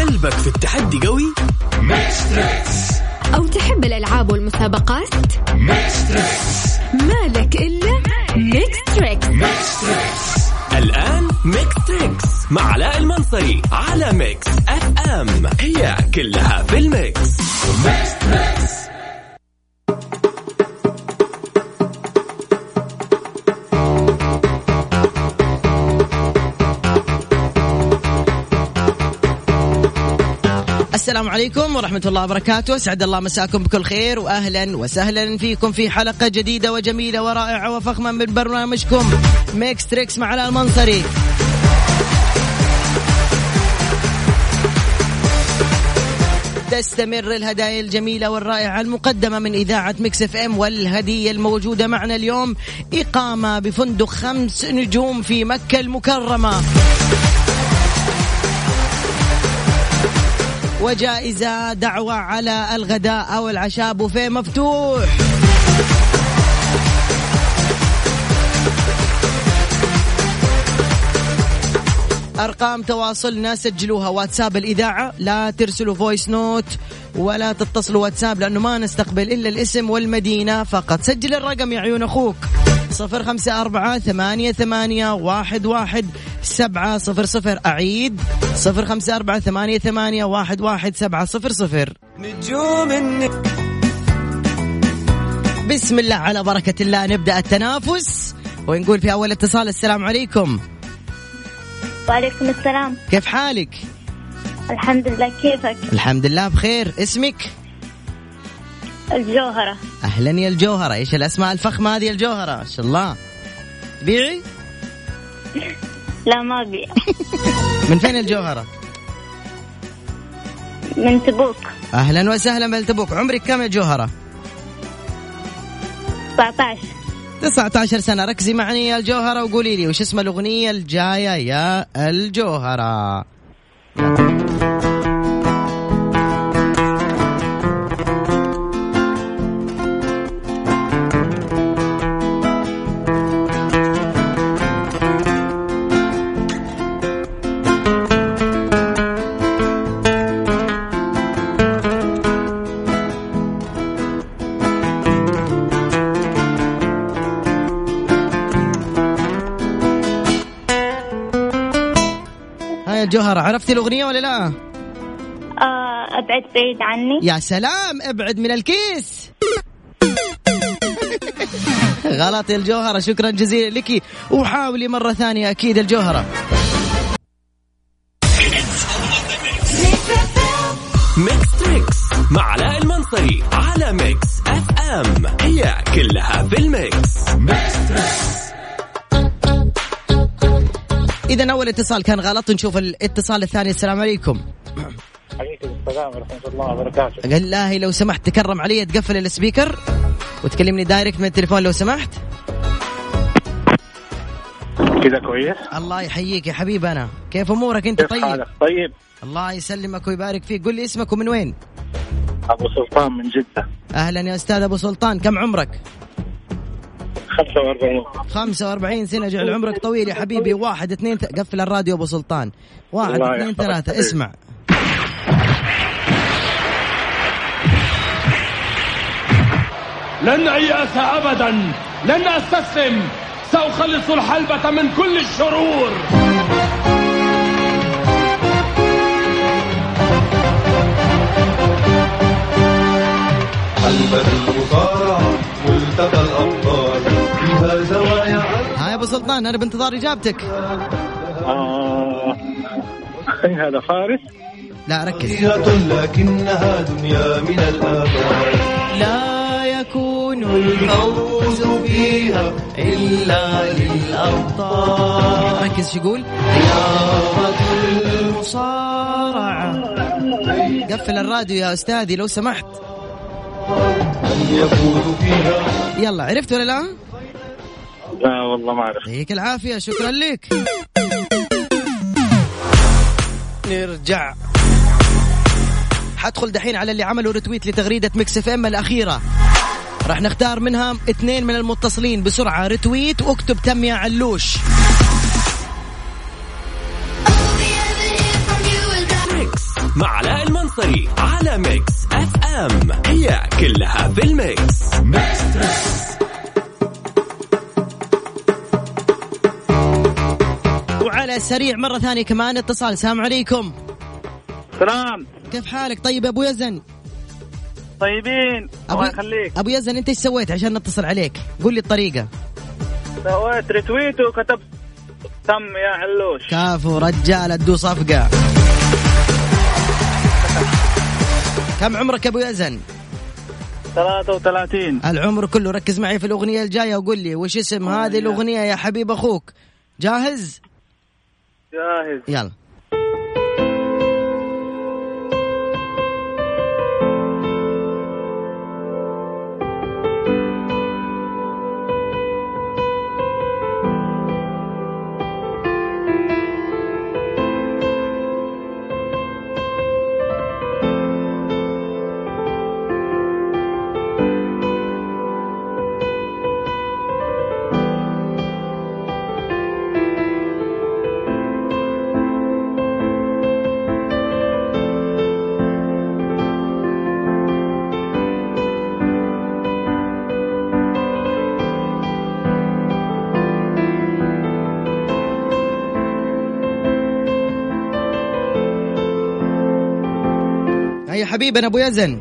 قلبك في التحدي قوي؟ أو تحب الألعاب والمسابقات؟ مالك إلا Mix Trix. الآن Mix Trix مع علاء المنصري على Mix FM. هي كلها في ال mix. السلام عليكم ورحمة الله وبركاته. سعد الله مساكم بكل خير وأهلا وسهلا فيكم في حلقة جديدة وجميلة ورائعة وفخمة من برنامجكم Mix Trix مع علاء المنصري. تستمر الهدايا الجميلة والرائعة المقدمة من إذاعة Mix FM والهدية الموجودة معنا اليوم. إقامة بفندق خمس نجوم في مكة المكرمة. وجائزة دعوة على الغداء أو العشاء بوفيه مفتوح. أرقام تواصلنا سجلوها واتساب الإذاعة. لا ترسلوا voice note ولا تتصلوا واتساب لأنه ما نستقبل إلا الاسم والمدينة فقط. سجل الرقم يا عيون أخوك. صفر خمسة أربعة ثمانية ثمانية واحد واحد سبعة صفر صفر. أعيد صفر خمسة أربعة ثمانية ثمانية واحد واحد سبعة صفر صفر. نجوم بسم الله على بركة الله نبدأ التنافس ونقول في أول اتصال السلام عليكم. وعليكم السلام. كيف حالك؟ الحمد لله كيفك؟ الحمد لله بخير. اسمك؟ الجوهرة. أهلا يا الجوهرة. إيش الأسماء الفخمة هذه الجوهرة؟ ما شاء الله. تبيعي؟ لا ما بي من فين الجوهرة؟ من تبوك. أهلا وسهلا بالتبوك عمرك كم يا جوهرة؟ 19 19 سنة. ركزي معي يا الجوهرة وقولي لي وش اسم الأغنية الجاية يا الجوهرة؟ عرفتي الأغنية ولا لا؟ آه أبعد بعيد عني. يا سلام أبعد من الكيس. غلط يا الجوهرة شكرا جزيلا لك. وحاولي مرة ثانية أكيد الجوهرة. ميكس تريكس مع علاء المنصري. إذا أول اتصال كان غلط نشوف الاتصال الثاني. السلام عليكم. عليكم السلام ورحمة الله وبركاته. قال الله لو سمحت تكرم علي تقفل ال speaker وتكلمني direct من التليفون لو سمحت. كذا كويس؟ الله يحييك يا حبيب أنا. كيف أمورك؟ أنت كيف طيب؟ حالك؟ طيب. الله يسلمك ويبارك فيك. قل لي اسمك ومن وين؟ أبو سلطان من جدة. أهلا يا أستاذ أبو سلطان. كم عمرك؟ 45 45 سنة جعل عمرك طويل يا حبيبي. واحد اثنين ث... قفل الراديو أبو سلطان. واحد اثنين ثلاثة. اسمع. لن أيأس أبدا. لن أستسلم. سأخلص الحلبة من كل الشرور. حلبة المصارعة ملتقى الأبطال ها يا أبو سلطان أنا بانتظار إجابتك. آه هذا فارس. لا ركز. لكنها دنيا من الآباء لا يكون الفوز فيها إلا للأبطال. ركز شو يقول؟ رياضة المصارعة. قفل الراديو يا أستاذي لو سمحت. يلا عرفت ولا لا؟ لا والله ما أعرف. يعطيك العافية شكرا لك. نرجع. حدخل دحين على اللي عملوا retweet لتغريدة ميكس إف إم الأخيرة. راح نختار منها اثنين من المتصلين بسرعة. retweet واكتب تم يا علوش. مع علاء المنصري على ميكس إف إم. هي كلها في ال mix. السريع مرة ثانية كمان اتصال. السلام عليكم. سلام. كيف حالك؟ طيب يا أبو يزن. طيبين. الله يخليك. أبو يزن أنت إيش سويت عشان نتصل عليك؟ قول لي الطريقة. سويت retweet وكتبت تم يا علوش. كافو رجال أدو صفقة. كم عمرك يا أبو يزن؟ 33 العمر كله ركز معي في الأغنية الجاية وقول لي وش اسم هذه الأغنية يا حبيب أخوك؟ جاهز؟ جاهز. يلا. حبيبنا أبو يزن.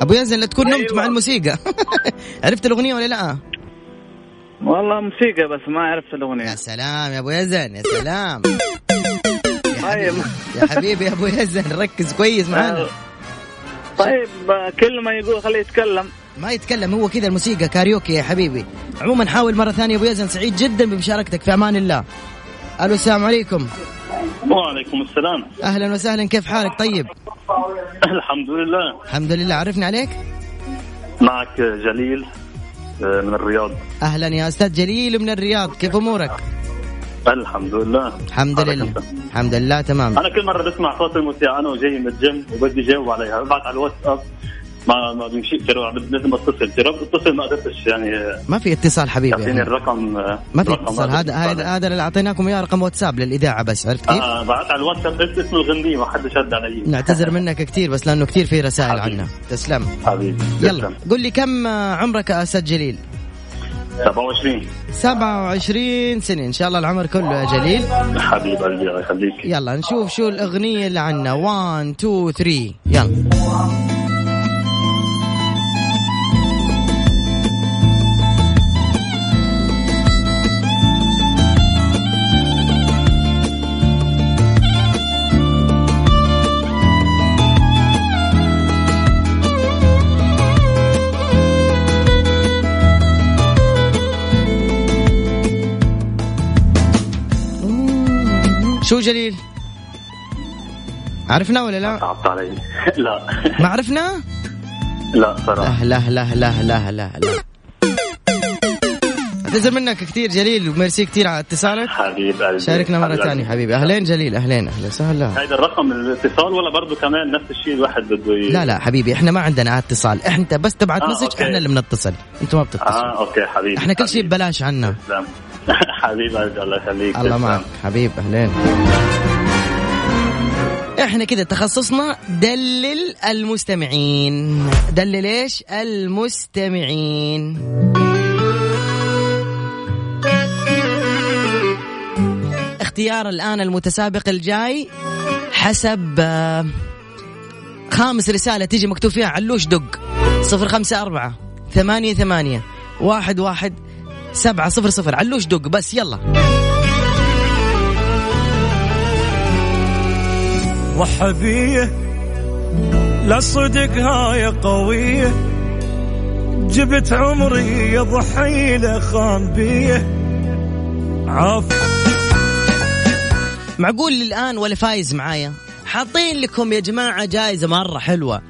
أبو يزن لا تكون نمت أيوة. مع الموسيقى. عرفت الأغنية ولا لا؟ والله موسيقى بس ما عرفت يا الاغنيه سلام يا أبو يزن يا سلام. يا طيب. حبيبي يا حبيبي يا أبو يزن ركز كويس معنا طيب كل ما يقول خليه يتكلم. ما يتكلم هو كذا الموسيقى كاريوكي يا حبيبي. عموما حاول مرة ثانية أبو يزن سعيد جدا بمشاركتك في أمان الله. ألو السلام عليكم. وعليكم السلام. أهلا وسهلا كيف حالك؟ طيب. الحمد لله. الحمد لله. عرفنا عليك؟ معك جليل آه، من الرياض. أهلا يا أستاذ جليل من الرياض. كيف أمورك؟ الحمد لله. الحمد لله؟ الحمد لله تمام. أنا كل مرة بسمع صوت المذيع أنا وجاي من الجيم وبدي جاوب عليها. ببعت على الواتساب. ما ما بيمشي جرب لازم اتصل جربت اتصل ما قدرتش يعني ما في اتصال حبيبي يعطيني يعني. الرقم ما في اتصال. هذا هذا اللي أعطيناكم إياه رقم واتساب للإذاعة بس عرفت كيف؟ آه بعت على الواتساب اسم الغنية ما حدش رد علي. نعتذر منك كثير بس لأنه كثير في رسائل. عنا. تسلم. حبيبي يلا. قل لي كم عمرك يا أستاذ جليل؟ 27 27 سنة. إن شاء الله العمر كله يا جليل. حبيب قلبي الله يخليك. يلا نشوف شو الأغنية اللي عنا. 1 2 3 يلا. شو جليل؟ عرفنا ولا لا؟ صعبت علي لا ما عرفنا؟ لا صراحة لا لا لا لا لا لا اعتذر منك كثير جليل وميرسي كثير على اتصالك حبيب قلبي شاركنا مرة ثانية. حبيبي أهلين جليل أهلين أهلا وسهلا هيدا الرقم الاتصال ولا برضه كمان نفس الشيء الواحد بده. لا لا حبيبي إحنا ما عندنا اتصال إحنا بس تبعت آه، message. إحنا اللي بنتصل أنتم ما بتتصلوا آه okay حبيبي إحنا كل شيء. ببلاش عنا تسلم. حبيب قلبي الله يخليك. الله. معك. حبيب أهلين. إحنا كده تخصصنا دلل المستمعين. دلل إيش؟ المستمعين. اختيار الآن المتسابق الجاي حسب آه، خامس رسالة تيجي مكتوب فيها علوش دق. صفر خمسة أربعة ثمانية ثمانية واحد واحد سبعة صفر صفر. علوش دق بس يلا. وحبية لا صدق هاي قوية. جبت عمري يضحي له خان بية. عاف. معقول الآن ولا فايز معايا؟ حاطين لكم يا جماعة جائزة مرة حلوة.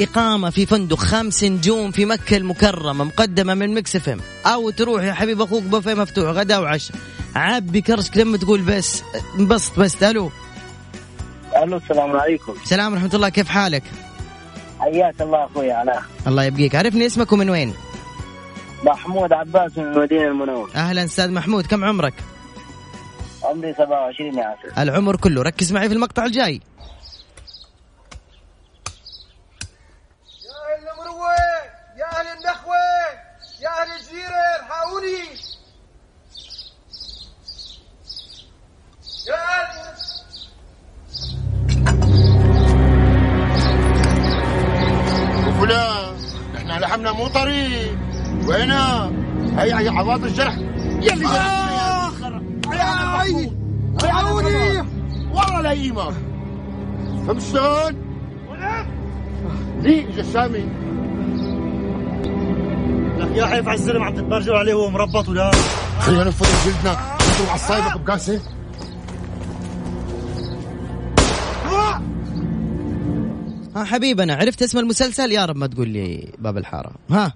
إقامة في فندق خمس نجوم في مكة المكرمة مقدمة من مكس إف إم. أو تروح يا حبيب أخوك بوفيه مفتوح غدا وعشاء. عبي كرشك لما تقول بس انبسط بس ألو. ألو السلام عليكم. سلام ورحمة الله كيف حالك؟ حياك الله أخوي علاء. الله يبقيك. عرفني اسمك ومن وين؟ محمود عباس من المدينة المنورة. أهلا أستاذ محمود كم عمرك؟ عمري 27 يا عسل. العمر كله. ركز معي في المقطع الجاي. وهنا هي هي عواطف الجرح يلي آخ يا عيني. الحقوني والله لا يهمك. فهمت شلون؟ ليه اجا سامي؟ يا حيف على الزلمه عم تتبرجوا عليه وهو مربط ولا؟ خلينا نفضل جلدنا. أنتوا على الصايبه بقاسه ها حبيبنا عرفت اسم المسلسل؟ يا رب ما تقول لي باب الحارة. ها؟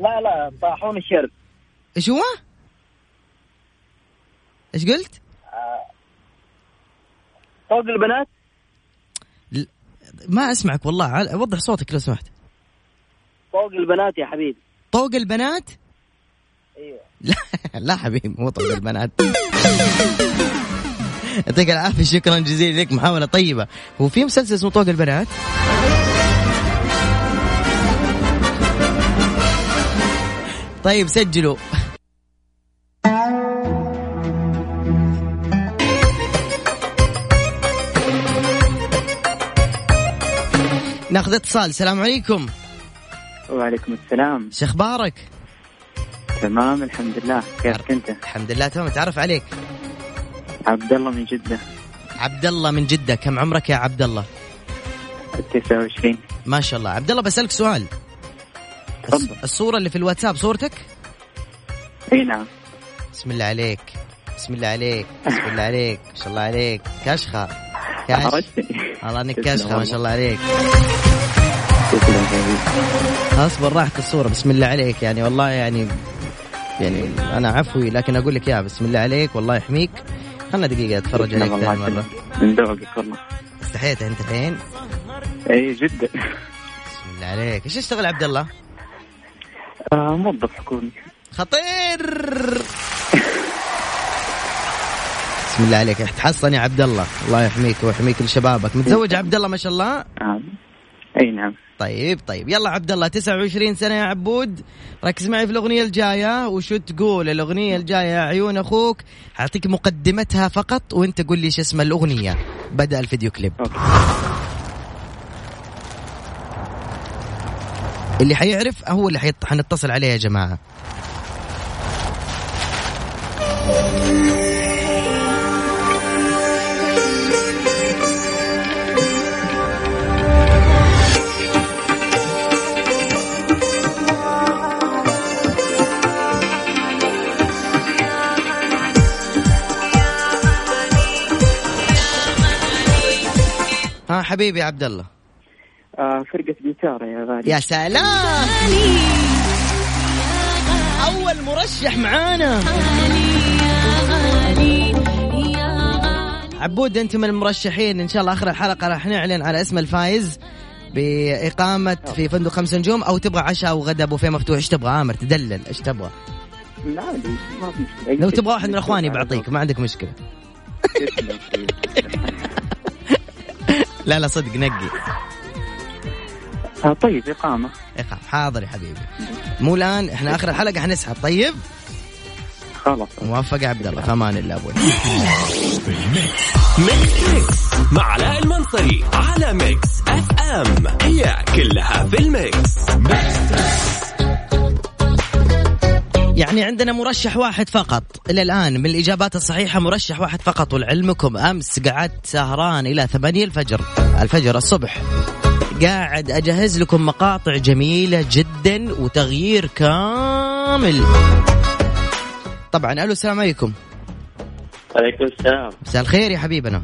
لا لا طاحون الشرب إيش هو؟ إيش قلت؟ فوق البنات ما أسمعك والله وضح صوتك لو سمحت فوق البنات يا حبيبي طوق البنات؟ أيوه لا لا حبيبي مو طوق البنات يعطيك العافية شكرا جزيلا لك محاولة طيبة هو في مسلسل اسمه طوق البنات؟ طيب سجلوا. ناخذ اتصال. السلام عليكم. وعليكم السلام. شو أخبارك؟ تمام الحمد لله. كيفك أنت؟ الحمد لله تمام. تعرف عليك. عبد الله من جدة. عبد الله من جدة. كم عمرك يا عبد الله؟ 29 ما شاء الله. عبد الله بسألك سؤال. تفضل. الصورة اللي في الواتساب صورتك؟ اي نعم. بسم الله عليك. بسم الله عليك. بسم الله عليك. ما شاء الله عليك. كشخة. كش حرجتني والله انك كشخة ما. شاء الله عليك. أصبر راحت الصورة بسم الله عليك. يعني والله يعني يعني أنا عفوي لكن أقول لك يا بسم الله عليك. والله يحميك. خلنا دقيقة أتفرج عليك ثاني مرة. من ذوقك والله. استحيت أنت الحين اي جدا. بسم الله عليك. إيش تشتغل عبد الله؟ آه موظف حكومي. خطير. بسم الله عليك. تحصن يا عبد الله. الله يحميك ويحميك لشبابك متزوج عبد الله ما شاء الله؟ آه. أي نعم. طيب طيب. يلا عبد الله 29 سنة يا عبود. ركز معي في الأغنية الجاية وشو تقول. الأغنية الجاية يا عيون أخوك. حاعطيك مقدمتها فقط وأنت قول لي إيش اسم الأغنية. بدأ الفيديو كليب. أوكي. اللي حيعرف هو اللي حيط... حنتصل عليه يا جماعة. ها حبيبي عبد الله. فرقة جيتار يا غالي. يا سلام. أول مرشح معانا. عبود أنت من المرشحين. إن شاء الله آخر الحلقة راح نعلن على اسم الفايز بإقامة في فندق خمس نجوم. أو تبغى عشاء أو غدا بوفيه مفتوح إيش تبغى؟ عامر تدلل إيش تبغى؟ لا عادي ما في مشكلة. لو. تبغى واحد من أخواني بعطيك ما عندك مشكلة. لا لا صدق نقي. آه طيب إقامة. إقامة. حاضر يا حبيبي. مو الآن إحنا آخر الحلقة حنسحب. طيب؟ خلاص. موفق يا عبد الله. في أمان الله أبوي. ميكس تريكس مع علاء المنصري على ميكس أف أم. هي كلها في ال mix. يعني عندنا مرشح واحد فقط. إلى الآن من الإجابات الصحيحة مرشح واحد فقط. ولعلمكم أمس قعدت سهران إلى ثمانية الفجر. الفجر الصبح. قاعد أجهز لكم مقاطع جميلة جدا وتغيير كامل. طبعا ألو السلام عليكم. عليكم السلام. مساء الخير يا حبيبنا.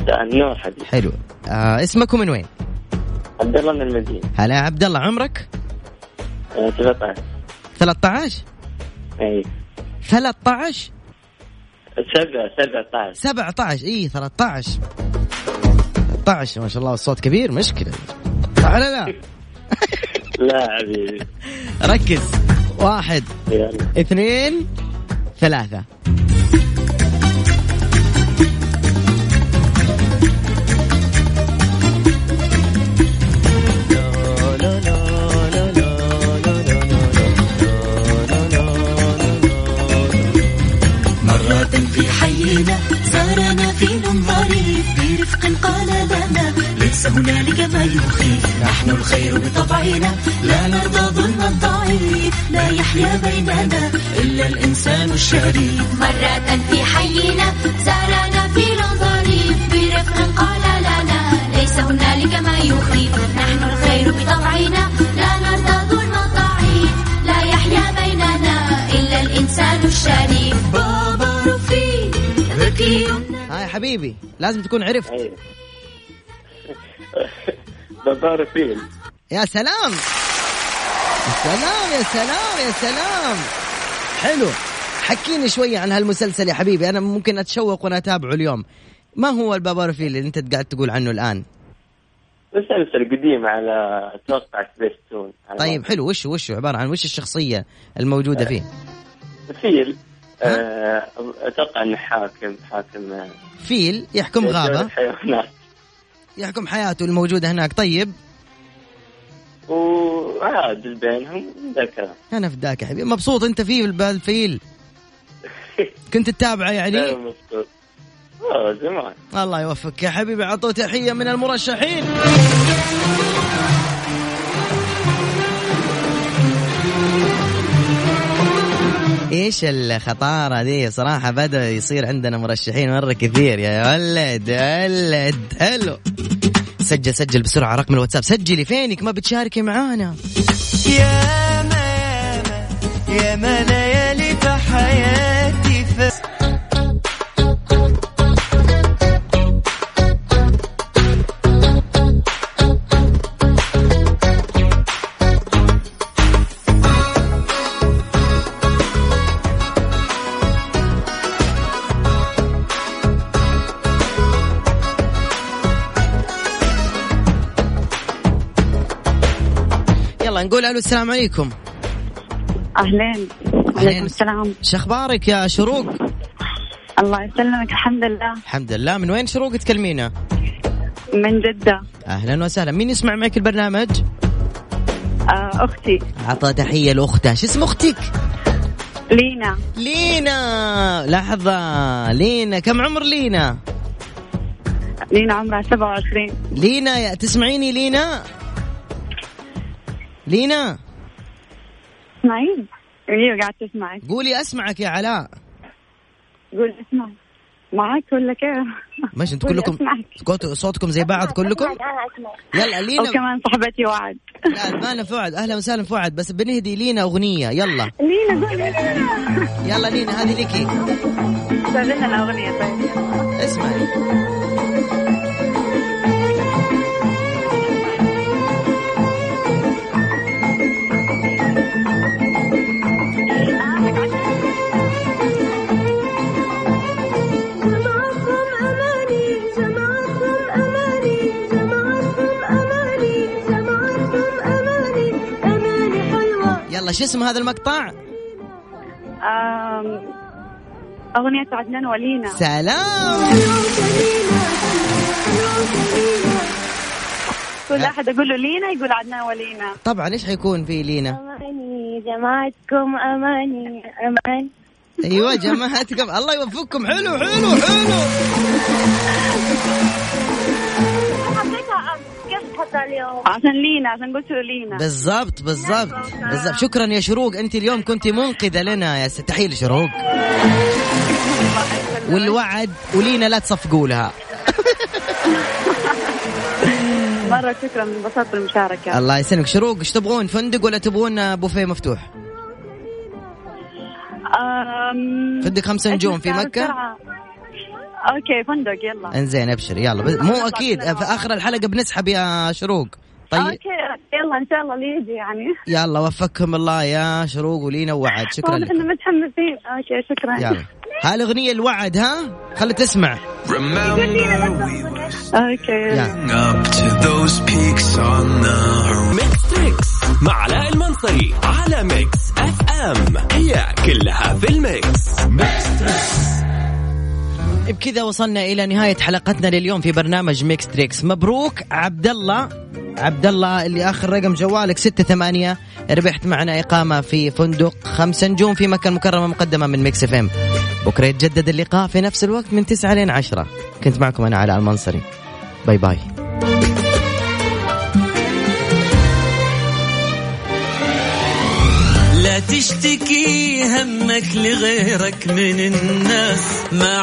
مساء النور حبيبي. حلو. آه اسمك من وين؟ عبد الله من المدينة. هلا عبد الله عمرك؟ آه 13 13 اي 13 سبعة 17 17 اي 13 13 ما شاء الله الصوت كبير مشكلة. صح ولا لا؟ لا حبيبي. ركز. واحد يلا. اثنين ثلاثة. مرة في حينا زارنا ظريف لنا ليس هنالك ما يخيف نحن الخير بطبعنا. لا نرضى ظلم الضعيف لا يحيا بيننا إلا الإنسان الشريف. مرة في حينا زارنا فيل ظريف برفق قال لنا ليس هنالك ما يخيف نحن الخير بطبعنا. لا نرضى ظلم الضعيف لا يحيا بيننا إلا الإنسان الشريف. بابا رفيق ذكي هاي حبيبي لازم تكون عرفت. أيوة. بابار فيل يا سلام! يا سلام يا سلام يا سلام! حلو. حكيني شوية عن هالمسلسل يا حبيبي أنا ممكن أتشوق وأنا أتابعه اليوم. ما هو البابارفيل اللي أنت قاعد تقول عنه الآن؟ مسلسل قديم على أتوقع سبيستون طيب حلو. وش وش عبارة عن؟ وش الشخصية الموجودة فيه؟ فيل آه، أتوقع إنه حاكم حاكم آه، فيل يحكم غابة. الحيوانات. يحكم حياته الموجودة هناك. طيب. وعادل بينهم ذا الكلام أنا فداك يا حبيبي. مبسوط أنت فيه بالفيل كنت تتابعه يعني؟ مبسوط. آه زمان. الله يوفقك يا حبيبي. عطوه تحية من المرشحين. إيش الخطارة دي صراحة بدأ يصير عندنا مرشحين مرة كثير يا ولد ولد. حلو سجل سجل بسرعة رقم الواتساب. سجلي فينك ما بتشاركي معانا. يا ما يا ما يا ما ليالي في حياتي يلا نقول ألو السلام عليكم. أهلين. عليكم السلام. شو أخبارك يا شروق؟ الله يسلمك الحمد لله. الحمد لله. من وين شروق تكلمينا؟ من جدة. أهلا وسهلا. مين يسمع معك البرنامج؟ آه أختي. عطى تحية لأختها. شو اسم أختك؟ لينا. لينا. لحظة. لينا كم عمر لينا؟ لينا عمرها 27 لينا يا تسمعيني لينا؟ لينا؟ اسمعين أيوه قاعد تسمعك قولي أسمعك يا علاء. قول اسمع معك ولا كيف؟ ماشي أنتوا كلكم صوتكم زي بعض كلكم؟ يلا لينا. وكمان صاحبتي وعد. لا معنا فؤاد. أهلا وسهلا فؤاد. بس بنهدي لينا أغنية. يلا. لينا قول لينا. يلا لينا هذه لك شغلنا الأغنية طيب. اسمعي. شو اسم هذا المقطع؟ آم، أغنية عدنان ولينا. سلام. كل أحد أقول له لينا يقول عدنان ولينا. طبعا إيش حيكون في لينا؟ أماني جماعتكم أماني أمان أيوه جماعتكم. الله يوفقكم. حلو حلو حلو. اليوم؟ عشان لينا عشان قلت له لينا. بالضبط بالضبط بالضبط. شكرا يا شروق. أنت اليوم كنت منقذة لنا يا ست. تحية لشروق. والوعد ولينا لا تصفقوا لها. مرة شكرا انبسطت بالمشاركة. الله يسلمك. شروق إيش تبغون؟ فندق ولا تبغون بوفيه مفتوح. فندق خمسة نجوم في مكة. بسرعة. okay فندق يلا. إنزين أبشر. يلا مو أكيد. في آخر الحلقة بنسحب يا شروق. طيب. okay يلا إن شاء الله اللي يجي يعني. يلا وفقكم الله يا شروق ولينا ووعد شكرا واضح لكم. انه متحمسين. okay شكرا. يلا. هالأغنية الوعد ها؟ خلي تسمع. okay. ميكس تريكس مع علاء المنصري على ميكس اف ام هي كلها في ال mix. بكذا وصلنا إلى نهاية حلقتنا لليوم في برنامج ميكس تريكس مبروك عبد الله عبد الله اللي آخر رقم جوالك ستة ثمانية. ربحت معنا إقامة في فندق خمسة نجوم في مكه المكرمه مقدمة من ميكس اف ام بكرة يتجدد اللقاء في نفس الوقت من 9 لين 10 كنت معكم أنا علاء المنصري. bye bye لا تشتكي همك لغيرك من الناس. ما